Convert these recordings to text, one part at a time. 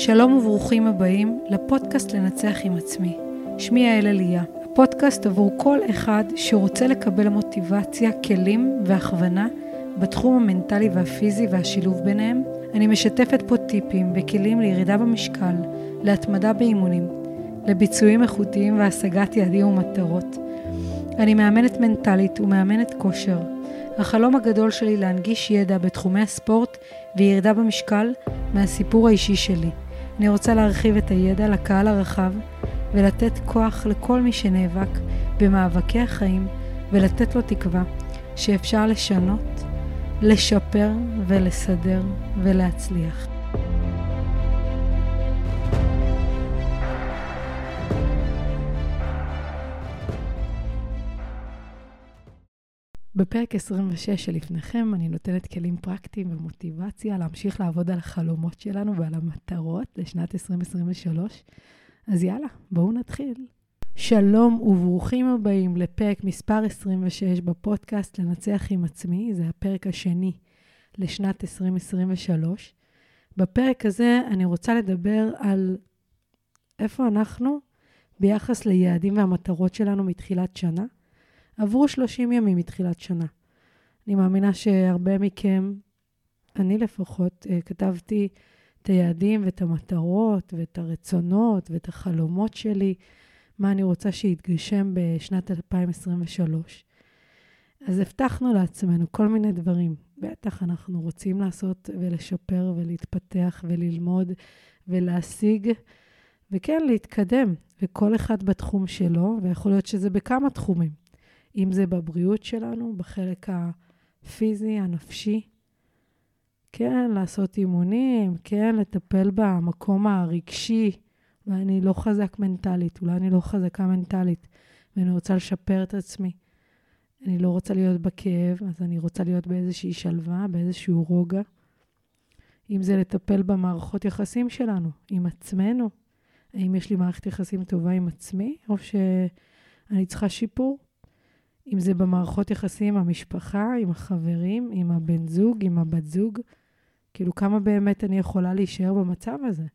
שלום וברוכים הבאים לפודקאסט לנצח עם עצמי. שמי יעל אליה, הפודקאסט עבור כל אחד שרוצה לקבל מוטיבציה, כלים והכוונה בתחום המנטלי והפיזי והשילוב ביניהם. אני משתפת פה טיפים וכלים לירידה במשקל, להתמדה באימונים, לביצועים איכותיים והשגת יעדים ומטרות. אני מאמנת מנטלית ומאמנת כושר. החלום הגדול שלי להנגיש ידע בתחומי הספורט וירידה במשקל מהסיפור האישי שלי. אני רוצה להרחיב את הידע לקהל הרחב ולתת כוח לכל מי שנאבק במאבקי החיים ולתת לו תקווה שאפשר לשנות, לשפר ולסדר ולהצליח. בפרק 26 שלפניכם אני נותנת כלים פרקטיים ומוטיבציה להמשיך לעבוד על החלומות שלנו ועל המטרות לשנת 2023. אז יאללה, בואו נתחיל. שלום וברוכים הבאים לפרק מספר 26 בפודקאסט לנצח עם עצמי, זה הפרק השני לשנת 2023. בפרק הזה אני רוצה לדבר על איפה אנחנו ביחס ליעדים והמטרות שלנו מתחילת שנה. עברו 30 ימים מתחילת שנה. אני מאמינה שהרבה מכם, אני לפחות, אה, כתבתי את היעדים ואת המטרות ואת הרצונות ואת החלומות שלי, מה אני רוצה שיתגשם בשנת 2023. אז הבטחנו לעצמנו כל מיני דברים. בטח אנחנו רוצים לעשות ולשפר ולהתפתח וללמוד ולהשיג, וכן, להתקדם, וכל אחד בתחום שלו, ויכול להיות שזה בכמה תחומים. אם זה בבריאות שלנו, בחלק הפיזי, הנפשי. כן, לעשות אימונים, כן, לטפל במקום הרגשי. אולי אני לא חזק מנטלית, אולי אני לא חזקה מנטלית, ואני רוצה לשפר את עצמי. אני לא רוצה להיות בכאב, אז אני רוצה להיות באיזושהי שלווה, באיזשהו רוגע. אם זה לטפל במערכות יחסים שלנו, עם עצמנו. האם יש לי מערכת יחסים טובה עם עצמי, או שאני צריכה שיפור? אם זה במערכות יחסים עם המשפחה, עם החברים, עם הבן זוג, עם הבת זוג, כאילו כמה באמת אני יכולה להישאר במצב הזה?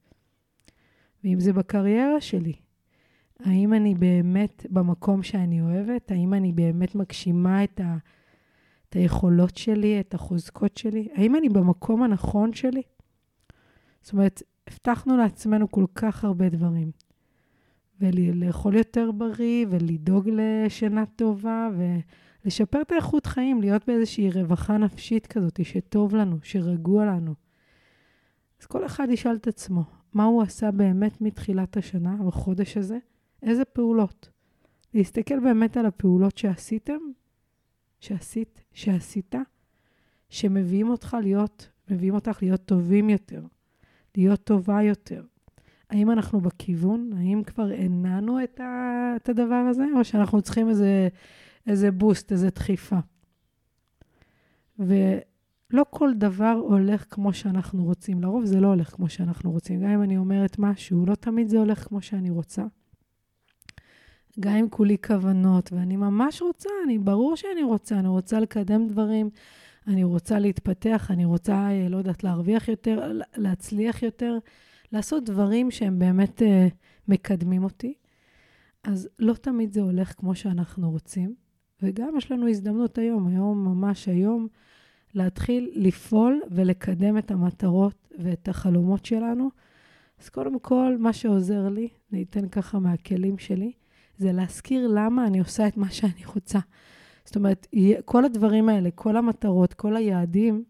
ואם זה בקריירה שלי, האם אני באמת במקום שאני אוהבת? האם אני באמת מגשימה את, ה, את היכולות שלי, את החוזקות שלי? האם אני במקום הנכון שלי? זאת אומרת, הבטחנו לעצמנו כל כך הרבה דברים. ולאכול יותר בריא, ולדאוג לשינה טובה, ולשפר את האיכות חיים, להיות באיזושהי רווחה נפשית כזאת, שטוב לנו, שרגוע לנו. אז כל אחד ישאל את עצמו, מה הוא עשה באמת מתחילת השנה, בחודש הזה? איזה פעולות? להסתכל באמת על הפעולות שעשיתם, שעשית, שעשית, שמביאים אותך להיות, מביאים אותך להיות טובים יותר, להיות טובה יותר. האם אנחנו בכיוון? האם כבר הנענו את, ה, את הדבר הזה, או שאנחנו צריכים איזה, איזה בוסט, איזה דחיפה? ולא כל דבר הולך כמו שאנחנו רוצים. לרוב זה לא הולך כמו שאנחנו רוצים. גם אם אני אומרת משהו, לא תמיד זה הולך כמו שאני רוצה. גם אם כולי כוונות, ואני ממש רוצה, אני, ברור שאני רוצה, אני רוצה לקדם דברים, אני רוצה להתפתח, אני רוצה, אה, לא יודעת, להרוויח יותר, להצליח יותר. לעשות דברים שהם באמת uh, מקדמים אותי. אז לא תמיד זה הולך כמו שאנחנו רוצים, וגם יש לנו הזדמנות היום, היום, ממש היום, להתחיל לפעול ולקדם את המטרות ואת החלומות שלנו. אז קודם כל, מה שעוזר לי, אני אתן ככה מהכלים שלי, זה להזכיר למה אני עושה את מה שאני רוצה. זאת אומרת, כל הדברים האלה, כל המטרות, כל היעדים,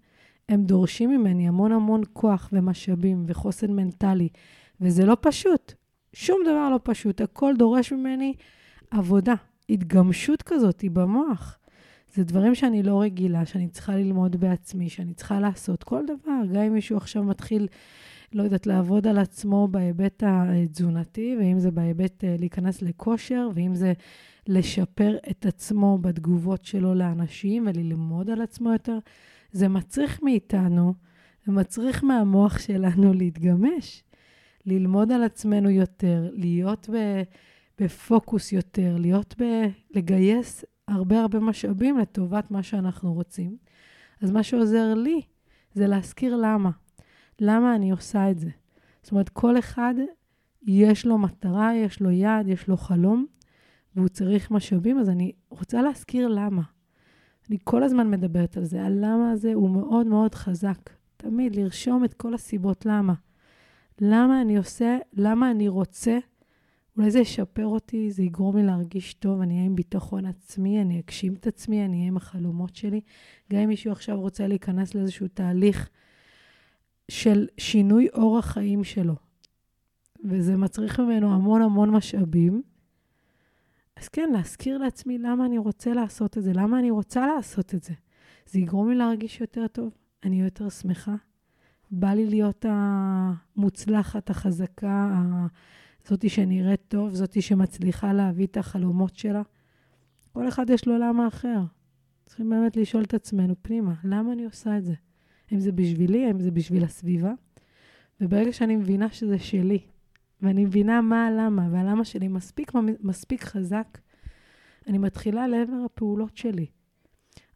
הם דורשים ממני המון המון כוח ומשאבים וחוסן מנטלי, וזה לא פשוט. שום דבר לא פשוט. הכל דורש ממני עבודה, התגמשות כזאת במוח. זה דברים שאני לא רגילה, שאני צריכה ללמוד בעצמי, שאני צריכה לעשות כל דבר. גם אם מישהו עכשיו מתחיל, לא יודעת, לעבוד על עצמו בהיבט התזונתי, ואם זה בהיבט אה, להיכנס לכושר, ואם זה לשפר את עצמו בתגובות שלו לאנשים וללמוד על עצמו יותר. זה מצריך מאיתנו, זה מצריך מהמוח שלנו להתגמש, ללמוד על עצמנו יותר, להיות בפוקוס יותר, להיות ב... לגייס הרבה הרבה משאבים לטובת מה שאנחנו רוצים. אז מה שעוזר לי זה להזכיר למה. למה אני עושה את זה. זאת אומרת, כל אחד יש לו מטרה, יש לו יעד, יש לו חלום, והוא צריך משאבים, אז אני רוצה להזכיר למה. אני כל הזמן מדברת על זה, הלמה הזה הוא מאוד מאוד חזק. תמיד לרשום את כל הסיבות למה. למה אני עושה, למה אני רוצה. אולי זה ישפר אותי, זה יגרום לי להרגיש טוב, אני אהיה עם ביטחון עצמי, אני אגשים את עצמי, אני אהיה עם החלומות שלי. גם אם מישהו עכשיו רוצה להיכנס לאיזשהו תהליך של שינוי אורח חיים שלו, וזה מצריך ממנו המון המון משאבים, אז כן, להזכיר לעצמי למה אני רוצה לעשות את זה, למה אני רוצה לעשות את זה. זה יגרום לי להרגיש יותר טוב, אני יותר שמחה. בא לי להיות המוצלחת, החזקה, זאתי שנראית טוב, זאתי שמצליחה להביא את החלומות שלה. כל אחד יש לו למה אחר. צריכים באמת לשאול את עצמנו פנימה, למה אני עושה את זה? האם זה בשבילי, האם זה בשביל הסביבה? וברגע שאני מבינה שזה שלי, ואני מבינה מה הלמה, והלמה שלי מספיק, מספיק חזק, אני מתחילה לעבר הפעולות שלי.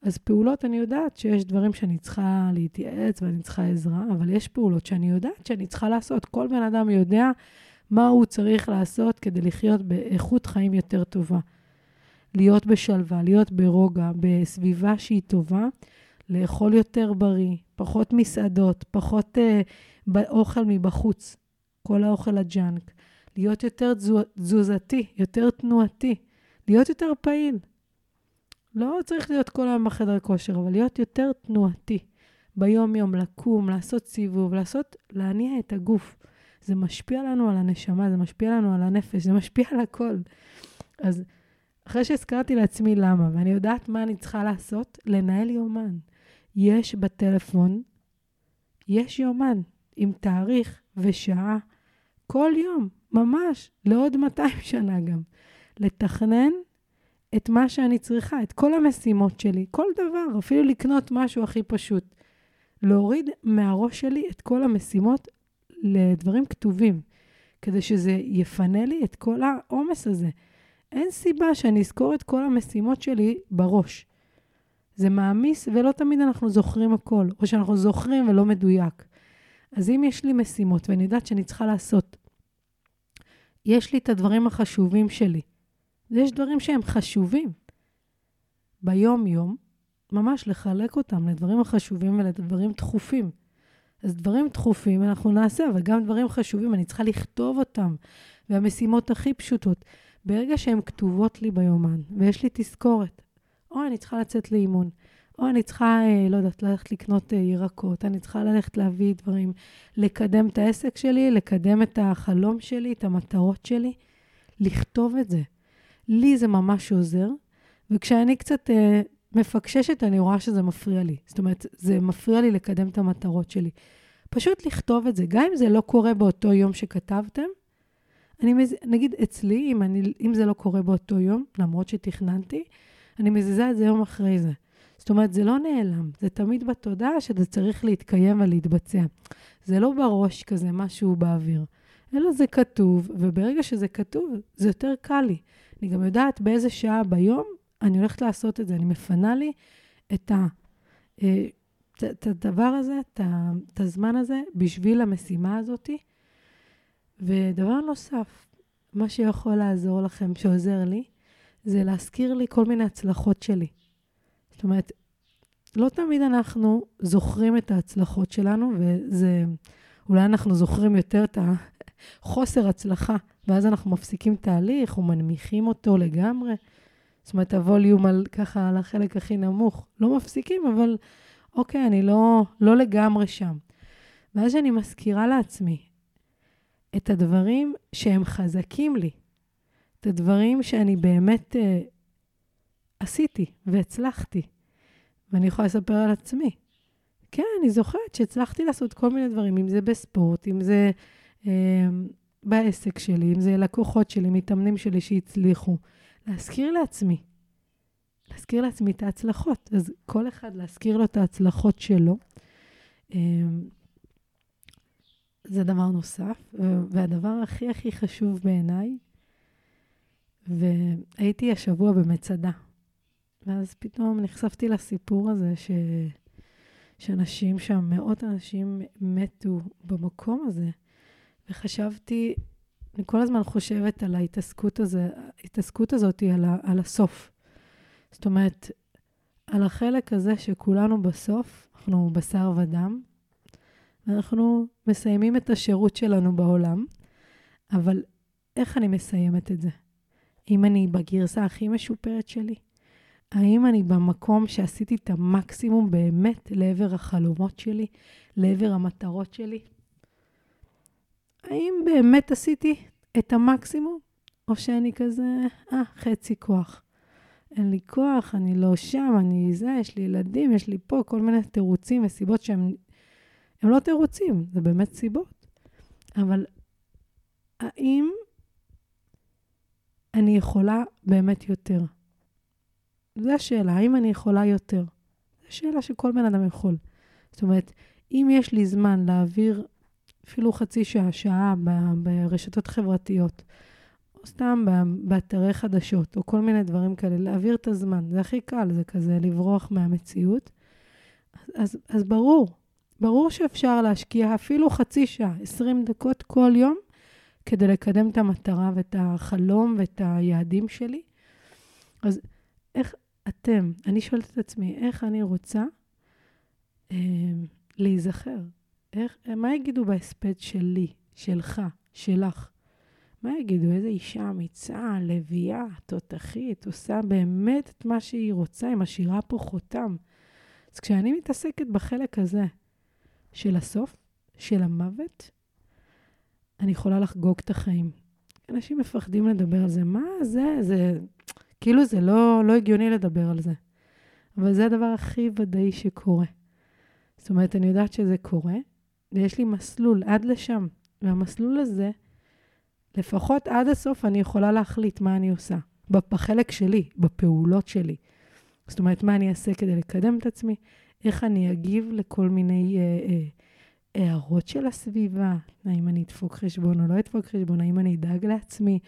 אז פעולות, אני יודעת שיש דברים שאני צריכה להתייעץ ואני צריכה עזרה, אבל יש פעולות שאני יודעת שאני צריכה לעשות. כל בן אדם יודע מה הוא צריך לעשות כדי לחיות באיכות חיים יותר טובה. להיות בשלווה, להיות ברוגע, בסביבה שהיא טובה, לאכול יותר בריא, פחות מסעדות, פחות uh, אוכל מבחוץ, כל האוכל הג'אנק, להיות יותר תזוזתי, יותר תנועתי, להיות יותר פעיל. לא צריך להיות כל היום בחדר כושר, אבל להיות יותר תנועתי. ביום-יום, לקום, לעשות סיבוב, לעשות, להניע את הגוף. זה משפיע לנו על הנשמה, זה משפיע לנו על הנפש, זה משפיע על הכל. אז אחרי שהזכרתי לעצמי למה, ואני יודעת מה אני צריכה לעשות, לנהל יומן. יש בטלפון, יש יומן עם תאריך ושעה כל יום, ממש, לעוד 200 שנה גם. לתכנן את מה שאני צריכה, את כל המשימות שלי, כל דבר, אפילו לקנות משהו הכי פשוט. להוריד מהראש שלי את כל המשימות לדברים כתובים, כדי שזה יפנה לי את כל העומס הזה. אין סיבה שאני אזכור את כל המשימות שלי בראש. זה מעמיס ולא תמיד אנחנו זוכרים הכל, או שאנחנו זוכרים ולא מדויק. אז אם יש לי משימות ואני יודעת שאני צריכה לעשות, יש לי את הדברים החשובים שלי. יש דברים שהם חשובים. ביום-יום, ממש לחלק אותם לדברים החשובים ולדברים דחופים. אז דברים דחופים אנחנו נעשה, אבל גם דברים חשובים, אני צריכה לכתוב אותם. והמשימות הכי פשוטות, ברגע שהן כתובות לי ביומן, ויש לי תזכורת, או אני צריכה לצאת לאימון, או אני צריכה, אה, לא יודעת, ללכת לקנות אה, ירקות, אני צריכה ללכת להביא דברים, לקדם את העסק שלי, לקדם את החלום שלי, את המטרות שלי, לכתוב את זה. לי זה ממש עוזר, וכשאני קצת אה, מפקששת, אני רואה שזה מפריע לי. זאת אומרת, זה מפריע לי לקדם את המטרות שלי. פשוט לכתוב את זה, גם אם זה לא קורה באותו יום שכתבתם, אני מז... נגיד אצלי, אם, אני, אם זה לא קורה באותו יום, למרות שתכננתי, אני מזיזה את זה יום אחרי זה. זאת אומרת, זה לא נעלם, זה תמיד בתודעה שזה צריך להתקיים ולהתבצע. זה לא בראש כזה, משהו באוויר, אלא זה כתוב, וברגע שזה כתוב, זה יותר קל לי. אני גם יודעת באיזה שעה ביום אני הולכת לעשות את זה. אני מפנה לי את, ה, אה, את הדבר הזה, את הזמן הזה, בשביל המשימה הזאת. ודבר נוסף, מה שיכול לעזור לכם, שעוזר לי, זה להזכיר לי כל מיני הצלחות שלי. זאת אומרת, לא תמיד אנחנו זוכרים את ההצלחות שלנו, וזה, אולי אנחנו זוכרים יותר את החוסר הצלחה, ואז אנחנו מפסיקים תהליך או מנמיכים אותו לגמרי. זאת אומרת, הווליום על ככה, על החלק הכי נמוך. לא מפסיקים, אבל אוקיי, אני לא, לא לגמרי שם. ואז אני מזכירה לעצמי את הדברים שהם חזקים לי, את הדברים שאני באמת אה, עשיתי והצלחתי. ואני יכולה לספר על עצמי. כן, אני זוכרת שהצלחתי לעשות כל מיני דברים, אם זה בספורט, אם זה אה, בעסק שלי, אם זה לקוחות שלי, מתאמנים שלי שהצליחו. להזכיר לעצמי, להזכיר לעצמי את ההצלחות. אז כל אחד להזכיר לו את ההצלחות שלו. אה, זה דבר נוסף, והדבר הכי הכי חשוב בעיניי, והייתי השבוע במצדה, ואז פתאום נחשפתי לסיפור הזה ש... שאנשים שם, מאות אנשים מתו במקום הזה, וחשבתי, אני כל הזמן חושבת על ההתעסקות, הזה, ההתעסקות הזאת, על, ה, על הסוף. זאת אומרת, על החלק הזה שכולנו בסוף, אנחנו בשר ודם, ואנחנו מסיימים את השירות שלנו בעולם, אבל איך אני מסיימת את זה? אם אני בגרסה הכי משופרת שלי? האם אני במקום שעשיתי את המקסימום באמת לעבר החלומות שלי, לעבר המטרות שלי? האם באמת עשיתי את המקסימום? או שאני כזה, אה, חצי כוח. אין לי כוח, אני לא שם, אני זה, יש לי ילדים, יש לי פה כל מיני תירוצים וסיבות שהם הם לא תירוצים, זה באמת סיבות. אבל האם אני יכולה באמת יותר? זו השאלה, האם אני יכולה יותר? זו שאלה שכל בן אדם יכול. זאת אומרת, אם יש לי זמן להעביר אפילו חצי שעה, שעה ברשתות חברתיות, או סתם באתרי חדשות, או כל מיני דברים כאלה, להעביר את הזמן, זה הכי קל, זה כזה לברוח מהמציאות. אז, אז ברור, ברור שאפשר להשקיע אפילו חצי שעה, 20 דקות כל יום, כדי לקדם את המטרה ואת החלום ואת היעדים שלי. אז איך אתם, אני שואלת את עצמי, איך אני רוצה אה, להיזכר? איך, מה יגידו בהספד שלי, שלך, שלך? מה יגידו? איזה אישה אמיצה, לביאה, תותחית, עושה באמת את מה שהיא רוצה, היא משאירה פה חותם. אז כשאני מתעסקת בחלק הזה של הסוף, של המוות, אני יכולה לחגוג את החיים. אנשים מפחדים לדבר על זה. מה זה? זה... כאילו זה לא, לא הגיוני לדבר על זה. אבל זה הדבר הכי ודאי שקורה. זאת אומרת, אני יודעת שזה קורה, ויש לי מסלול עד לשם. והמסלול הזה, לפחות עד הסוף אני יכולה להחליט מה אני עושה. בחלק שלי, בפעולות שלי. זאת אומרת, מה אני אעשה כדי לקדם את עצמי, איך אני אגיב לכל מיני אה, אה, הערות של הסביבה, האם אני אדפוק חשבון או לא אדפוק חשבון, האם אני אדאג לעצמי.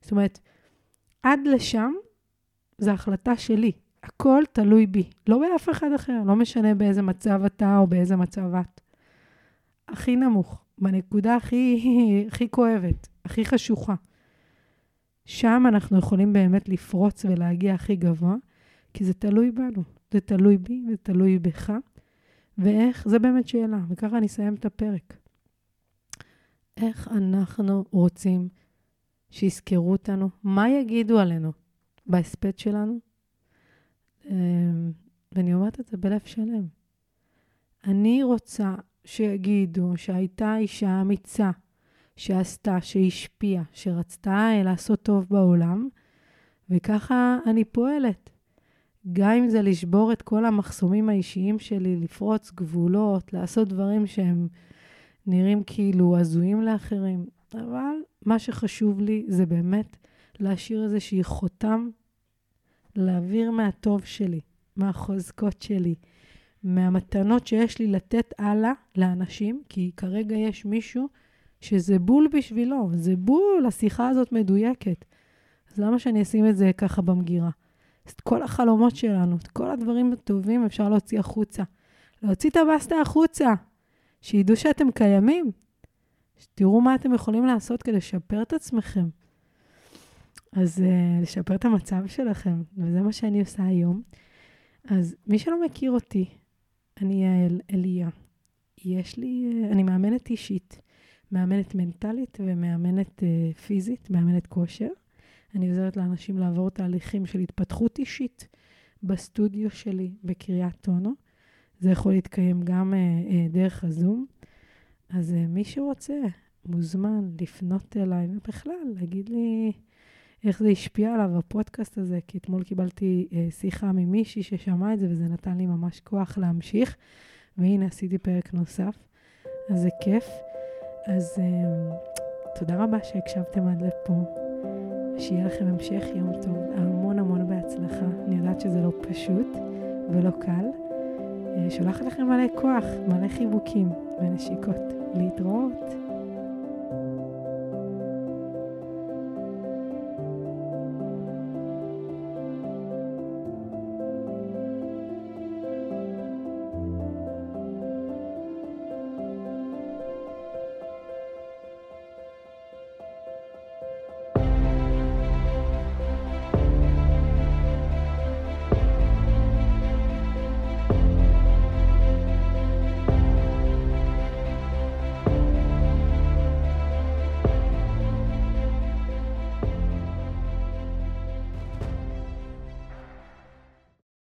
זאת אומרת, עד לשם זו החלטה שלי. הכל תלוי בי, לא באף אחד אחר, לא משנה באיזה מצב אתה או באיזה מצב את. הכי נמוך, בנקודה הכי, הכי כואבת, הכי חשוכה. שם אנחנו יכולים באמת לפרוץ ולהגיע הכי גבוה, כי זה תלוי בנו. זה תלוי בי, זה תלוי בך. ואיך, זה באמת שאלה, וככה אני אסיים את הפרק. איך אנחנו רוצים שיזכרו אותנו? מה יגידו עלינו בהספד שלנו? אמ, ואני אומרת את זה בלב שלם. אני רוצה שיגידו שהייתה אישה אמיצה, שעשתה, שהשפיעה, שרצתה לעשות טוב בעולם, וככה אני פועלת. גם אם זה לשבור את כל המחסומים האישיים שלי, לפרוץ גבולות, לעשות דברים שהם נראים כאילו הזויים לאחרים. אבל מה שחשוב לי זה באמת להשאיר איזושהי חותם, להעביר מהטוב שלי, מהחוזקות שלי, מהמתנות שיש לי לתת הלאה לאנשים, כי כרגע יש מישהו שזה בול בשבילו, זה בול, השיחה הזאת מדויקת. אז למה שאני אשים את זה ככה במגירה? את כל החלומות שלנו, את כל הדברים הטובים אפשר להוציא החוצה. להוציא את הבסטה החוצה, שידעו שאתם קיימים, שתראו מה אתם יכולים לעשות כדי לשפר את עצמכם. אז uh, לשפר את המצב שלכם, וזה מה שאני עושה היום. אז מי שלא מכיר אותי, אני יעל אליה. יש לי, uh, אני מאמנת אישית, מאמנת מנטלית ומאמנת uh, פיזית, מאמנת כושר. אני עוזרת לאנשים לעבור תהליכים של התפתחות אישית בסטודיו שלי בקריית אונו. זה יכול להתקיים גם uh, uh, דרך הזום. אז uh, מי שרוצה, מוזמן לפנות אליי, ובכלל, להגיד לי איך זה השפיע עליו, הפודקאסט הזה, כי אתמול קיבלתי uh, שיחה ממישהי ששמע את זה, וזה נתן לי ממש כוח להמשיך. והנה, עשיתי פרק נוסף, אז זה כיף. אז uh, תודה רבה שהקשבתם עד לפה. שיהיה לכם המשך יום טוב, המון המון בהצלחה. אני יודעת שזה לא פשוט ולא קל. אה, שולחת לכם מלא כוח, מלא חיבוקים ונשיקות. להתראות.